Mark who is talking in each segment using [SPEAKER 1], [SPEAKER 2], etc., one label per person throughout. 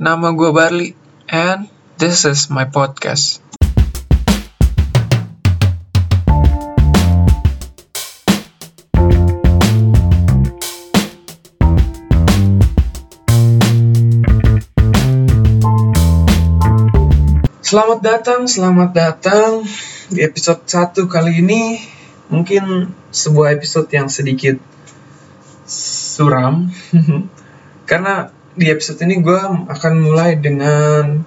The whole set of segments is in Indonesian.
[SPEAKER 1] Nama gue Barli, and this is my podcast. Selamat datang, selamat datang di episode 1 kali ini. Mungkin sebuah episode yang sedikit suram. Karena di episode ini gue akan mulai dengan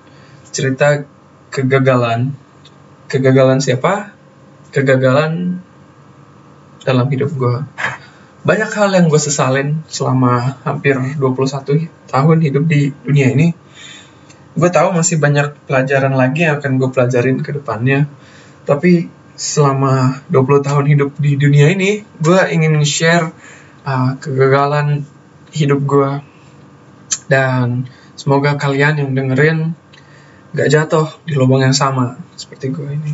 [SPEAKER 1] cerita kegagalan. Kegagalan siapa? Kegagalan dalam hidup gue. Banyak hal yang gue sesalin selama hampir 21 tahun hidup di dunia ini. Gue tahu masih banyak pelajaran lagi yang akan gue pelajarin ke depannya. Tapi selama 20 tahun hidup di dunia ini, gue ingin share uh, kegagalan hidup gue dan semoga kalian yang dengerin gak jatuh di lubang yang sama seperti gue ini.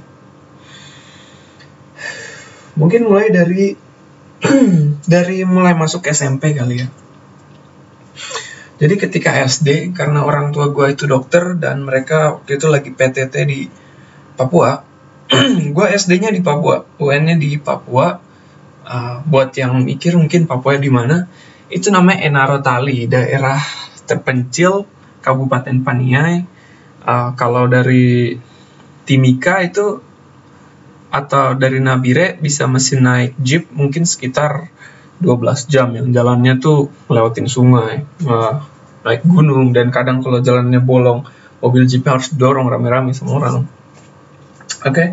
[SPEAKER 1] Mungkin mulai dari dari mulai masuk SMP kali ya. Jadi ketika SD, karena orang tua gue itu dokter dan mereka waktu itu lagi PTT di Papua, gue SD-nya di Papua, UN-nya di Papua. Uh, buat yang mikir mungkin Papua di mana, itu namanya Enaro Tali, daerah terpencil Kabupaten Paniai. Uh, kalau dari Timika itu atau dari Nabire bisa mesin naik jeep mungkin sekitar 12 jam yang jalannya tuh lewatin sungai, uh, naik gunung dan kadang kalau jalannya bolong mobil jeep harus dorong rame-rame sama orang. Oke, okay.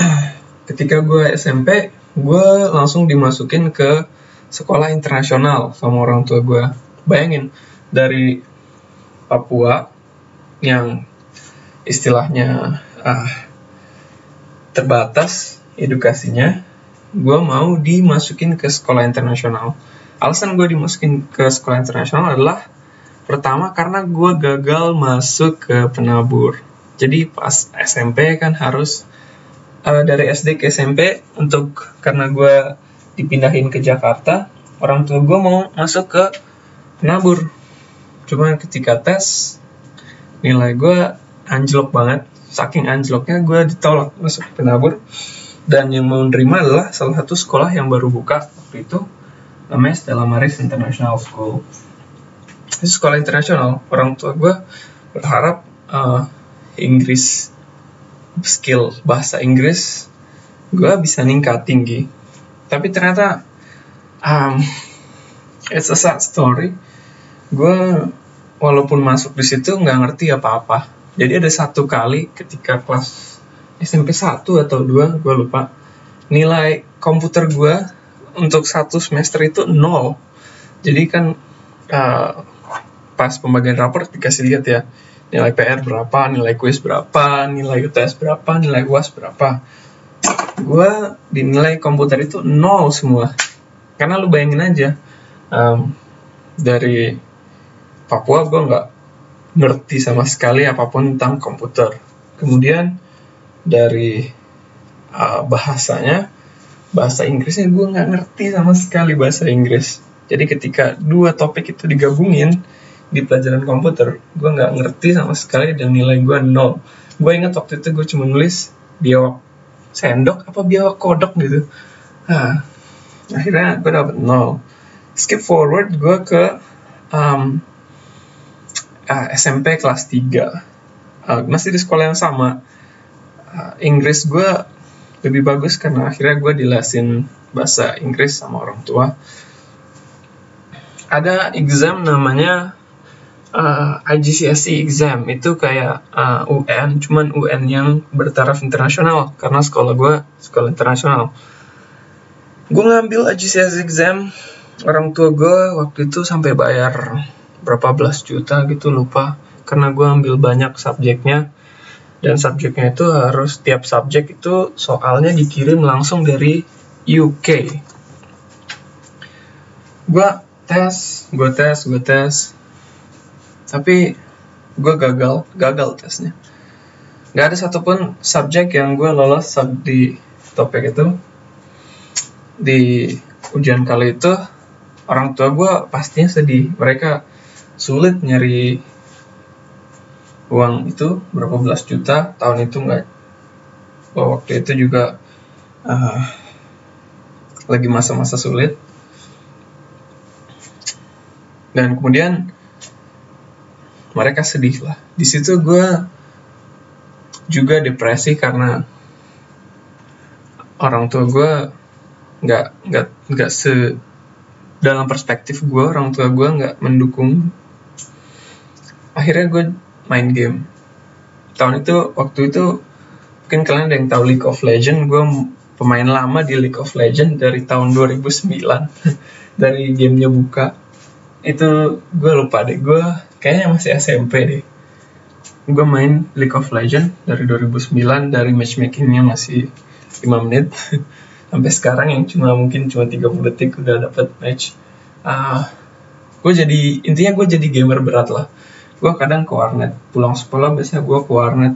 [SPEAKER 1] ketika gue SMP, gue langsung dimasukin ke sekolah internasional sama orang tua gue. Bayangin, dari Papua yang istilahnya ah, terbatas edukasinya, gue mau dimasukin ke sekolah internasional. Alasan gue dimasukin ke sekolah internasional adalah pertama karena gue gagal masuk ke penabur. Jadi pas SMP kan harus uh, dari SD ke SMP untuk karena gue dipindahin ke Jakarta, orang tua gue mau masuk ke penabur cuma ketika tes nilai gue anjlok banget. Saking anjloknya gue ditolak masuk penabur. Dan yang mau nerima adalah salah satu sekolah yang baru buka waktu itu. Namanya Stella Maris International School. Itu sekolah internasional. Orang tua gue berharap uh, Inggris skill bahasa Inggris gue bisa ningkat tinggi. Tapi ternyata um, it's a sad story gue walaupun masuk di situ nggak ngerti apa-apa. Jadi ada satu kali ketika kelas SMP 1 atau 2, gue lupa, nilai komputer gue untuk satu semester itu nol. Jadi kan uh, pas pembagian rapor dikasih lihat ya, nilai PR berapa, nilai kuis berapa, nilai UTS berapa, nilai UAS berapa. Gue di nilai komputer itu nol semua. Karena lu bayangin aja, um, dari Papua gue nggak ngerti sama sekali apa pun tentang komputer. Kemudian dari uh, bahasanya, bahasa Inggrisnya gue nggak ngerti sama sekali bahasa Inggris. Jadi ketika dua topik itu digabungin di pelajaran komputer, gue nggak ngerti sama sekali dan nilai gue nol. Gue ingat waktu itu gue cuma nulis biawak sendok apa biawak kodok gitu. Nah, akhirnya gue dapet nol. Skip forward gue ke um, uh, ah, SMP kelas 3 uh, ah, masih di sekolah yang sama. Uh, Inggris gue lebih bagus karena akhirnya gue dilesin bahasa Inggris sama orang tua. Ada exam namanya uh, IGCSE exam. Itu kayak uh, UN cuman UN yang bertaraf internasional karena sekolah gue sekolah internasional. Gue ngambil IGCSE exam orang tua gue waktu itu sampai bayar berapa belas juta gitu lupa. Karena gue ambil banyak subjeknya. Dan subjeknya itu harus tiap subjek itu soalnya dikirim langsung dari UK gue tes gue tes gue tes. Tapi gue gagal gagal tesnya. Nggak ada satupun subjek yang gue lolos di topik itu. Di ujian kali itu orang tua gue pastinya sedih. Mereka sulit nyari uang itu berapa belas juta tahun itu nggak. Waktu itu juga uh, lagi masa-masa sulit. Dan kemudian mereka sedih lah. Di situ gue juga depresi karena orang tua gue nggak nggak nggak se dalam perspektif gue orang tua gue nggak mendukung akhirnya gue main game. Tahun itu waktu itu mungkin kalian ada yang tahu League of Legends. Gue pemain lama di League of Legends dari tahun 2009 dari gamenya buka. Itu gue lupa deh. Gue kayaknya masih SMP deh. Gue main League of Legends dari 2009 dari matchmakingnya masih 5 menit. Sampai sekarang yang cuma mungkin cuma 30 detik udah dapet match. Uh, gue jadi intinya gue jadi gamer berat lah gue kadang ke warnet. Pulang sekolah biasanya gue ke warnet.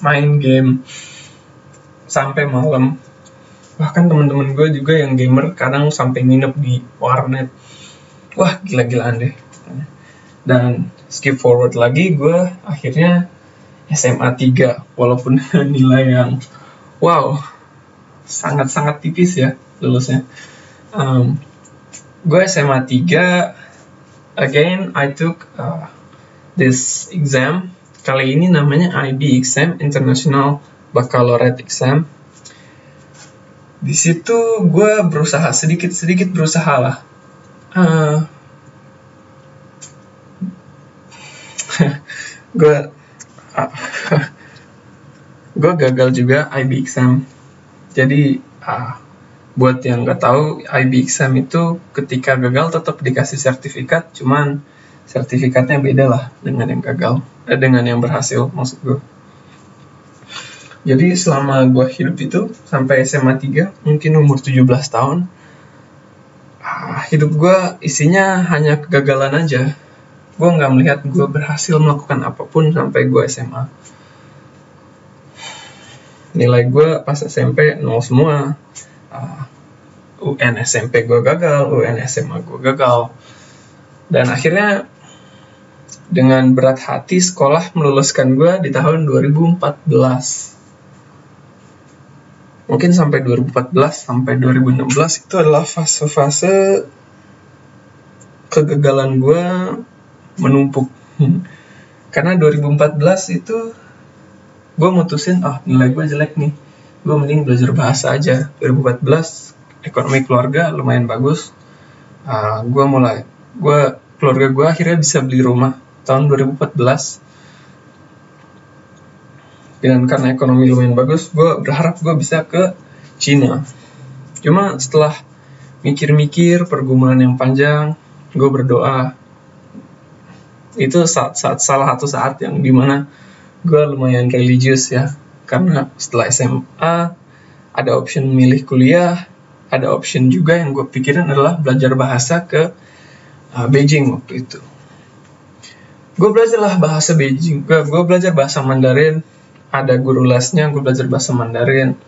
[SPEAKER 1] Main game. Sampai malam. Bahkan teman-teman gue juga yang gamer kadang sampai nginep di warnet. Wah gila-gilaan deh. Dan skip forward lagi gue akhirnya SMA 3 walaupun nilai yang wow sangat-sangat tipis ya lulusnya. Um, gue SMA 3 again I took uh, this exam. Kali ini namanya IB exam International Baccalaureate exam. Di situ gue berusaha sedikit-sedikit berusaha lah. Uh, gue uh, gue gagal juga IB exam. Jadi uh, buat yang nggak tahu IB exam itu ketika gagal tetap dikasih sertifikat cuman sertifikatnya beda lah dengan yang gagal eh, dengan yang berhasil maksud gue jadi selama gue hidup itu sampai SMA 3 mungkin umur 17 tahun hidup gue isinya hanya kegagalan aja. Gue nggak melihat gue berhasil melakukan apa pun sampai gue SMA nilai gue pas SMP nol semua uh, UN SMP gue gagal UN SMA gue gagal. Dan akhirnya dengan berat hati sekolah meluluskan gue di tahun 2014 mungkin sampai 2014 sampai 2016 itu adalah fase-fase kegagalan gue menumpuk. Karena 2014 itu gue mutusin ah oh, nilai gue jelek nih gue mending belajar bahasa aja. 2014 ekonomi keluarga lumayan bagus. Uh, ah, gue mulai. Gue keluarga gue akhirnya bisa beli rumah tahun 2014 dan karena ekonomi lumayan bagus gue berharap gue bisa ke Cina. Cuma setelah mikir-mikir pergumulan yang panjang gue berdoa. Itu saat-saat salah satu saat yang di mana gue lumayan religius ya karena setelah SMA ada option milih kuliah ada option juga yang gue pikirin adalah belajar bahasa ke uh, Beijing waktu itu. Gue belajarlah bahasa Beijing gue, gue belajar bahasa Mandarin ada guru lesnya gue belajar bahasa Mandarin.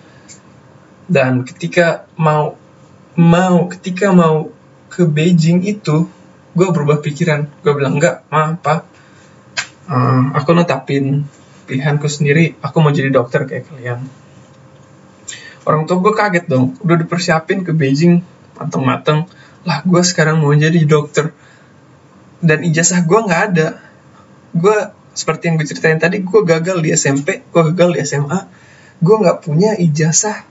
[SPEAKER 1] Dan ketika mau mau ketika mau ke Beijing itu gue berubah pikiran. Gue bilang enggak ma apa uh, aku netapin pilihanku sendiri aku mau jadi dokter kayak kalian. Orang tua gue kaget dong udah dipersiapin ke Beijing mateng-mateng. Lah gue sekarang mau jadi dokter. Dan ijazah gue nggak ada. Gue seperti yang gue ceritain tadi gue gagal di SMP gue gagal di SMA gue nggak punya ijazah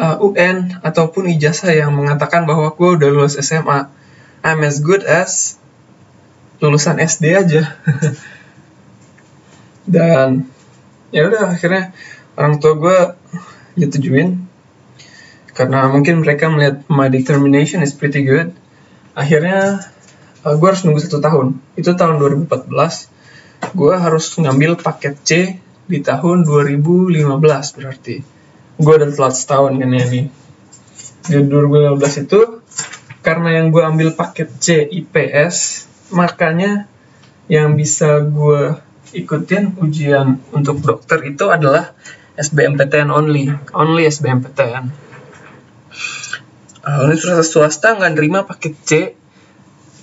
[SPEAKER 1] uh, UN ataupun ijazah yang mengatakan bahwa gue udah lulus SMA I'm as good as lulusan SD aja dan ya udah akhirnya orang tua gue nyetujuin karena mungkin mereka melihat my determination is pretty good. Akhirnya uh, gue harus nunggu satu tahun. Itu tahun 2014 gue harus ngambil paket C di tahun 2015 berarti. Gue udah telat setahun kan ya nih di 2015 itu karena yang gue ambil paket C IPS makanya yang bisa gue ikutin ujian untuk dokter itu adalah SBMPTN only. Only SBMPTN uh, universitas swasta nggak nerima paket C.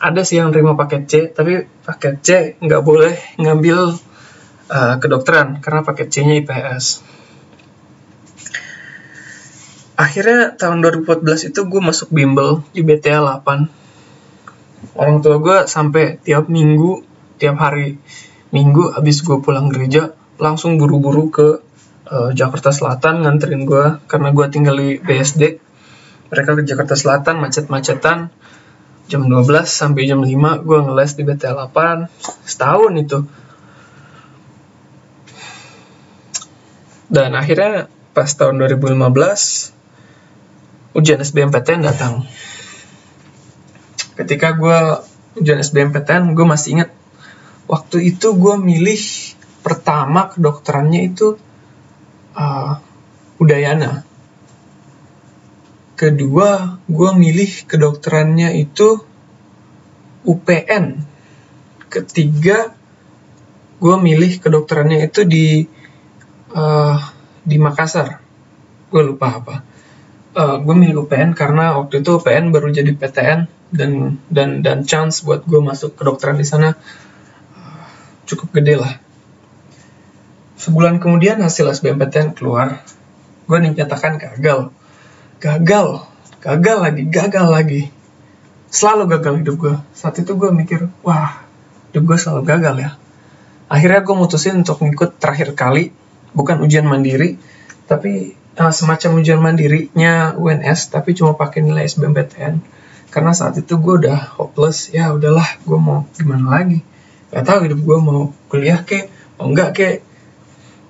[SPEAKER 1] Ada sih yang terima paket C tapi paket C nggak boleh ngambil uh, kedokteran karena paket C-nya IPS akhirnya tahun 2014 itu gue masuk bimbel di BTA 8 orang tua gue sampai tiap minggu tiap hari minggu abis gue pulang gereja langsung buru-buru ke uh, Jakarta Selatan nganterin gue karena gue tinggal di BSD mereka ke Jakarta Selatan macet-macetan. Jam 12 sampai jam 5 gue ngeles di BTL 8 setahun itu. Dan akhirnya pas tahun 2015 ujian SBMPTN datang. Ketika gue ujian SBMPTN gue masih inget waktu itu gue milih pertama kedokterannya itu uh, Udayana. Kedua gue milih kedokterannya itu UPN ketiga gue milih kedokterannya itu di uh, di Makassar. Gue lupa apa. Uh, gue milih UPN karena waktu itu UPN baru jadi PTN dan dan dan chance buat gue masuk kedokteran di sana cukup gede lah. Sebulan kemudian hasil SBMPTN keluar, gue dinyatakan gagal. Gagal, gagal lagi, gagal lagi. Selalu gagal hidup gue. Saat itu gue mikir, wah, hidup gue selalu gagal ya. Akhirnya gue mutusin untuk ngikut terakhir kali, bukan ujian mandiri, tapi uh, semacam ujian mandirinya UNS, tapi cuma pakai nilai SBMPTN. Karena saat itu gue udah hopeless, ya udahlah, gue mau gimana lagi gak tahu hidup gue mau kuliah ke mau enggak ke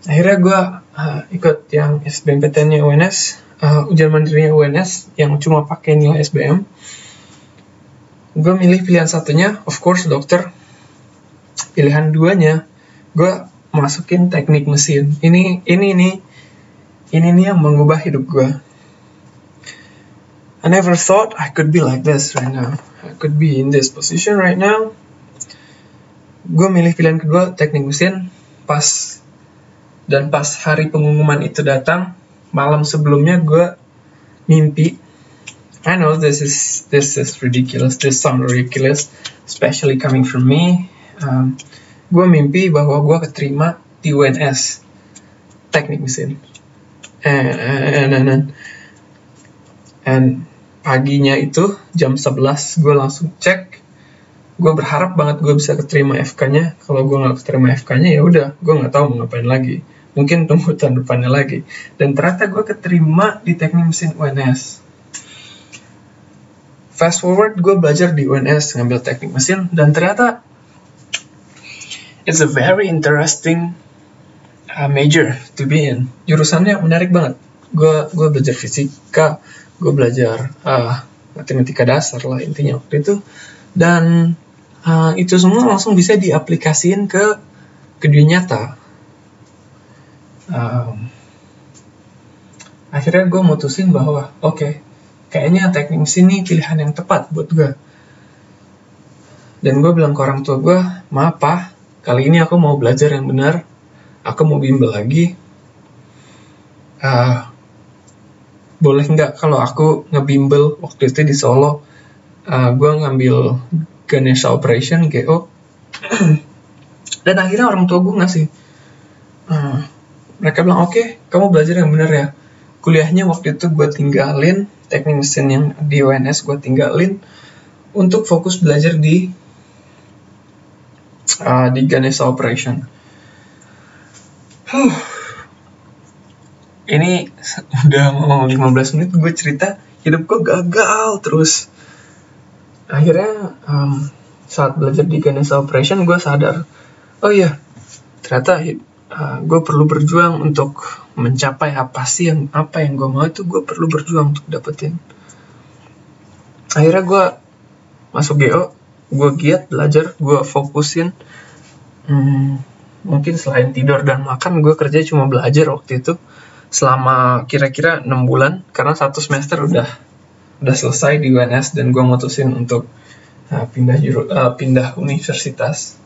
[SPEAKER 1] akhirnya gue uh, ikut yang SBMPTN-nya UNS uh, ujian mandirinya UNS yang cuma pakai nilai SBM gue milih pilihan satunya of course dokter. Pilihan duanya gue masukin teknik mesin. Ini ini ini ini nih yang mengubah hidup gue I never thought I could be like this right now. I could be in this position right now gue milih pilihan kedua teknik mesin. Pas dan pas hari pengumuman itu datang malam sebelumnya gue mimpi. I know this is this is ridiculous this sound ridiculous especially coming from me. Um, gue mimpi bahwa gue keterima di UNS teknik mesin. And, and, and, and, and paginya itu jam 11 gue langsung cek gue berharap banget gue bisa keterima FK-nya kalau gue nggak keterima FK-nya ya udah gue nggak tahu mau ngapain lagi. Mungkin tunggu tahun depannya lagi. Dan ternyata gue keterima di teknik mesin UNS fast forward gue belajar di UNS ngambil teknik mesin dan ternyata it's a very interesting uh, major to be in. Jurusannya menarik banget. Gue gue belajar fisika gue belajar uh, matematika dasar lah intinya waktu itu. Dan uh, itu semua langsung bisa diaplikasikan ke ke dunia nyata. Um, akhirnya gue mutusin bahwa oke okay, kayaknya teknik mesin ini pilihan yang tepat buat gue dan gue bilang ke orang tua gue maaf pak kali ini aku mau belajar yang benar. Aku mau bimbel lagi. Uh, boleh nggak kalau aku ngebimbel waktu itu di Solo? Uh, ah, gue ngambil Ganesha Operation GO dan akhirnya orang tua gue ngasih uh, mereka bilang oke okay, kamu belajar yang benar ya. Kuliahnya waktu itu gue tinggalin teknik mesin yang di UNS gue tinggalin untuk fokus belajar di uh, di Ganesha Operation. Huh. Ini udah mau 15 menit gue cerita hidup gue gagal terus akhirnya um, saat belajar di Ganesha Operation gue sadar oh iya ternyata uh, gue perlu berjuang untuk mencapai apa sih yang apa yang gue mau itu gue perlu berjuang untuk dapetin. Akhirnya gue masuk GO gue giat belajar gue fokusin. Hmm, mungkin selain tidur dan makan gue kerja cuma belajar waktu itu selama kira-kira enam bulan karena satu semester udah udah selesai di UNS dan gue mutusin untuk uh, pindah juru, uh, pindah universitas.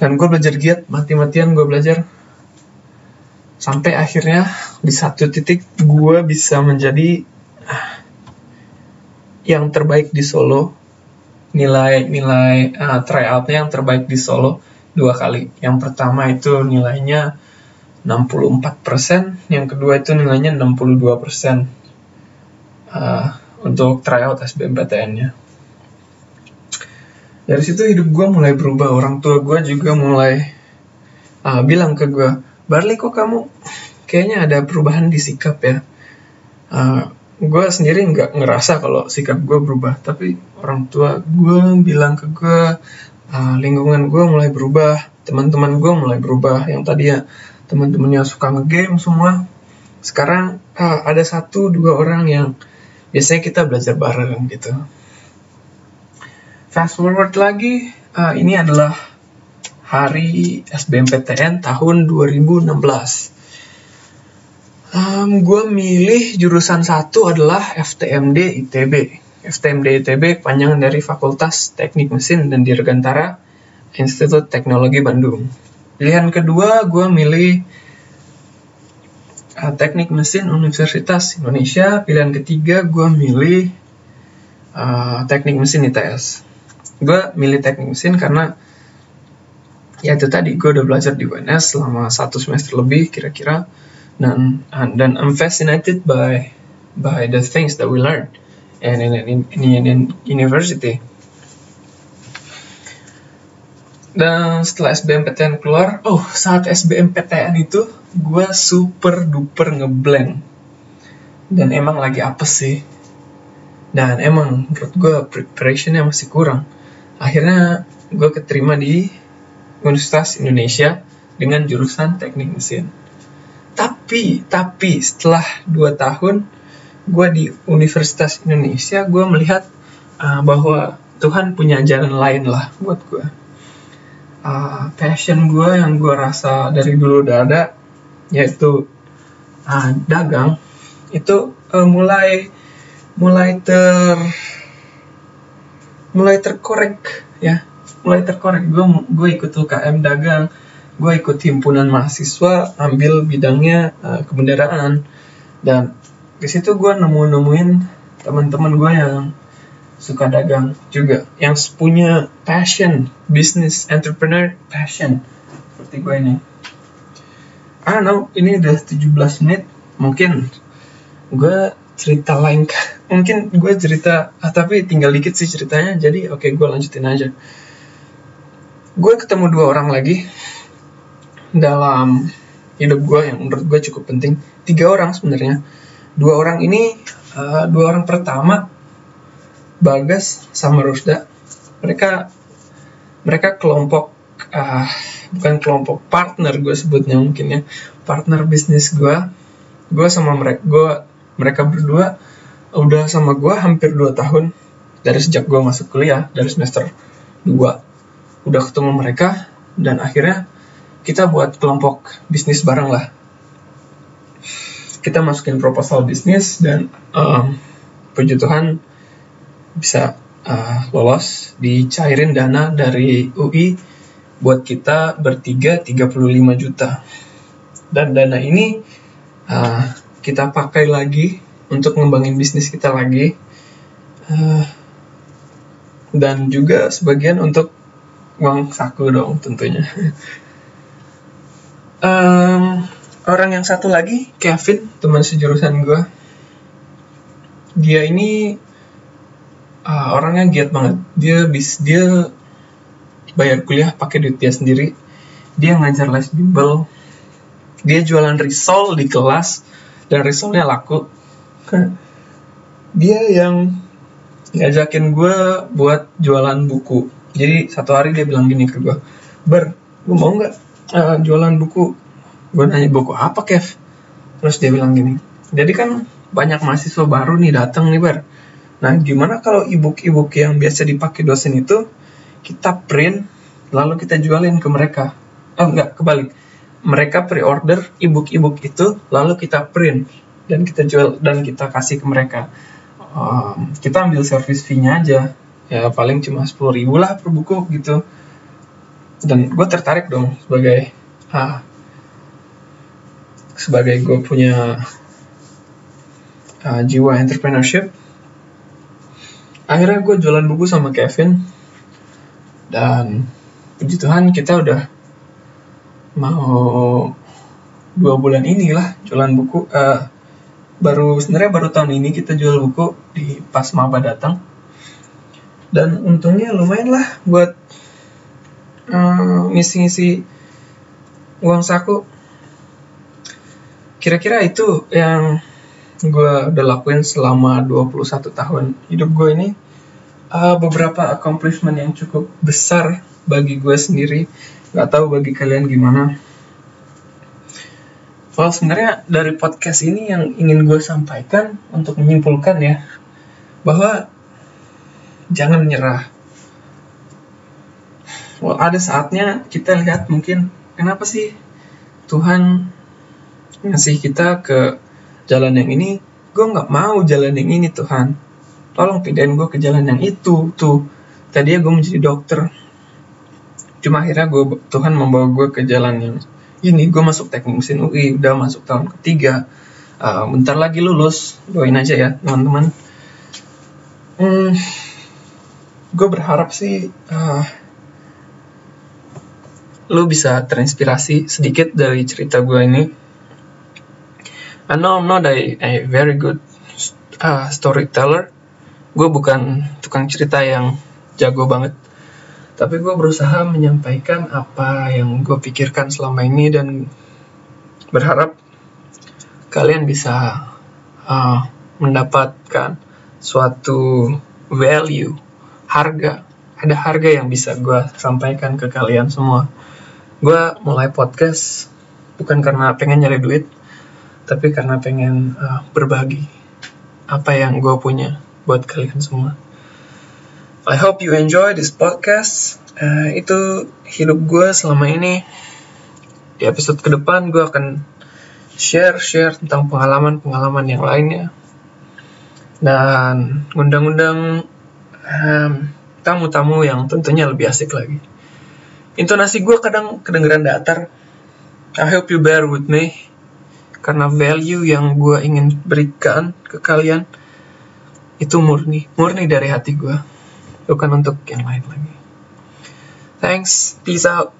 [SPEAKER 1] Dan gue belajar giat mati-matian gue belajar. Sampai akhirnya di satu titik gue bisa menjadi uh, yang terbaik di Solo. Nilai nilai uh, tryoutnya yang terbaik di Solo dua kali. Yang pertama itu nilainya 64%, yang kedua itu nilainya 62% uh, untuk tryout SBMPTN-nya. Dari situ hidup gue mulai berubah, orang tua gue juga mulai uh, bilang ke gue, Barley kok kamu kayaknya ada perubahan di sikap ya. Uh, gue sendiri nggak ngerasa kalau sikap gue berubah, tapi orang tua gue bilang ke gue, uh, lingkungan gue mulai berubah, teman-teman gue mulai berubah, yang tadi ya teman-teman yang suka ngegame semua sekarang uh, ada satu dua orang yang biasanya kita belajar bareng gitu. Fast forward lagi uh, ini adalah hari SBMPTN tahun 2016 um, gue milih jurusan satu adalah FTMD ITB FTMD ITB panjangan dari Fakultas Teknik Mesin dan Dirgantara Institut Teknologi Bandung. Pilihan kedua gue milih Teknik Mesin Universitas Indonesia. Pilihan ketiga gue milih uh, Teknik Mesin ITS. Gue milih Teknik Mesin karena ya itu tadi gue udah belajar di UNS selama satu semester lebih kira-kira dan uh, dan I'm fascinated by by the things that we learn and in, in, in, in university. Dan setelah SBMPTN keluar, oh saat SBMPTN itu gue super duper ngeblank. Dan emang lagi apa sih. Dan emang menurut gue preparationnya masih kurang. Akhirnya gue keterima di Universitas Indonesia dengan jurusan teknik mesin. Tapi, tapi setelah 2 tahun gue di Universitas Indonesia, gue melihat uh, bahwa Tuhan punya jalan lain lah buat gue uh, passion gue yang gue rasa dari dulu udah ada yaitu uh, dagang itu uh, mulai mulai ter mulai terkorek ya. Mulai terkorek. Gue gue ikut UKM dagang gue ikut himpunan mahasiswa ambil bidangnya uh, kebendaraan dan di situ gue nemu nemuin teman-teman gue yang suka dagang juga. Yang punya passion business entrepreneur passion. Seperti gue ini. I don't know ini udah 17 menit. Mungkin gue cerita lain mungkin gue cerita ah, tapi tinggal dikit sih ceritanya jadi oke okay, gue lanjutin aja. Gue ketemu dua orang lagi dalam hidup gue yang menurut gue cukup penting. Tiga orang sebenarnya. Dua orang ini uh, dua orang pertama Bagas sama Rusda mereka mereka kelompok uh, bukan kelompok partner gue sebutnya mungkin ya. Partner bisnis gue gue sama mereka gue mereka berdua udah sama gue hampir 2 tahun. Dari sejak gue masuk kuliah dari semester 2 udah ketemu mereka dan akhirnya kita buat kelompok bisnis bareng lah. Kita masukin proposal bisnis dan um, puji Tuhan bisa uh, lolos dicairin dana dari UI buat kita bertiga 35 juta. Dan dana ini uh, kita pakai lagi untuk ngembangin bisnis kita lagi. Uh, dan juga sebagian untuk uang saku dong tentunya. Um, orang yang satu lagi Kevin teman sejurusan gue dia ini uh, orangnya giat banget. Dia bis dia bayar kuliah pakai duit dia sendiri. Dia ngajar les bimbel. Dia jualan risol di kelas dan risolnya laku. Dia yang ngajakin gue buat jualan buku. Jadi satu hari dia bilang gini ke gue ber lu mau nggak uh, jualan buku? Gue nanya buku apa Kev? Terus dia bilang gini jadi kan banyak mahasiswa baru nih datang nih ber Nah, gimana kalau e-book-e-book yang biasa dipakai dosen itu kita print lalu kita jualin ke mereka? Oh, enggak, kebalik. Mereka pre-order e-book-e-book itu lalu kita print dan kita jual dan kita kasih ke mereka. Um, kita ambil service fee-nya aja. Ya paling cuma 10 ribu lah per buku gitu. Dan gue tertarik dong sebagai ah, sebagai gue punya uh, jiwa entrepreneurship akhirnya gue jualan buku sama Kevin. Dan puji Tuhan kita udah mau dua bulan inilah jualan buku uh, baru sebenarnya baru tahun ini kita jual buku di pas maba datang. Dan untungnya lumayan lah buat uh, ngisi-ngisi uang saku. Kira-kira itu yang gue udah lakuin selama 21 tahun hidup gue ini uh, beberapa accomplishment yang cukup besar bagi gue sendiri nggak tahu bagi kalian gimana Well, sebenarnya dari podcast ini yang ingin gue sampaikan untuk menyimpulkan ya, bahwa jangan menyerah. Well, ada saatnya kita lihat mungkin kenapa sih Tuhan ngasih kita ke jalan yang ini, gue nggak mau jalan yang ini Tuhan. Tolong pindahin gue ke jalan yang itu tuh. Tadinya gue menjadi dokter, cuma akhirnya gue Tuhan membawa gue ke jalan yang ini. Gue masuk teknik mesin UI udah masuk tahun ketiga. Uh, bentar lagi lulus. Doain aja ya teman-teman. Hmm, gue berharap sih uh, lo bisa terinspirasi sedikit dari cerita gue ini I know I'm not a, a very good uh, storyteller. Gue bukan tukang cerita yang jago banget. Tapi gue berusaha menyampaikan apa yang gue pikirkan selama ini dan berharap kalian bisa uh, mendapatkan suatu value harga. Ada harga yang bisa gue sampaikan ke kalian semua. Gue mulai podcast bukan karena pengen nyari duit tapi karena pengen uh, berbagi apa yang gue punya buat kalian semua I hope you enjoy this podcast. Uh, itu hidup gue selama ini. Di episode ke depan gue akan share-share tentang pengalaman-pengalaman yang lainnya. Dan undang-undang um, tamu-tamu yang tentunya lebih asik lagi. Intonasi gue kadang kedengeran datar. I hope you bear with me. Karena value yang gue ingin berikan ke kalian itu murni, murni dari hati gue bukan untuk yang lain lagi. Thanks, peace out.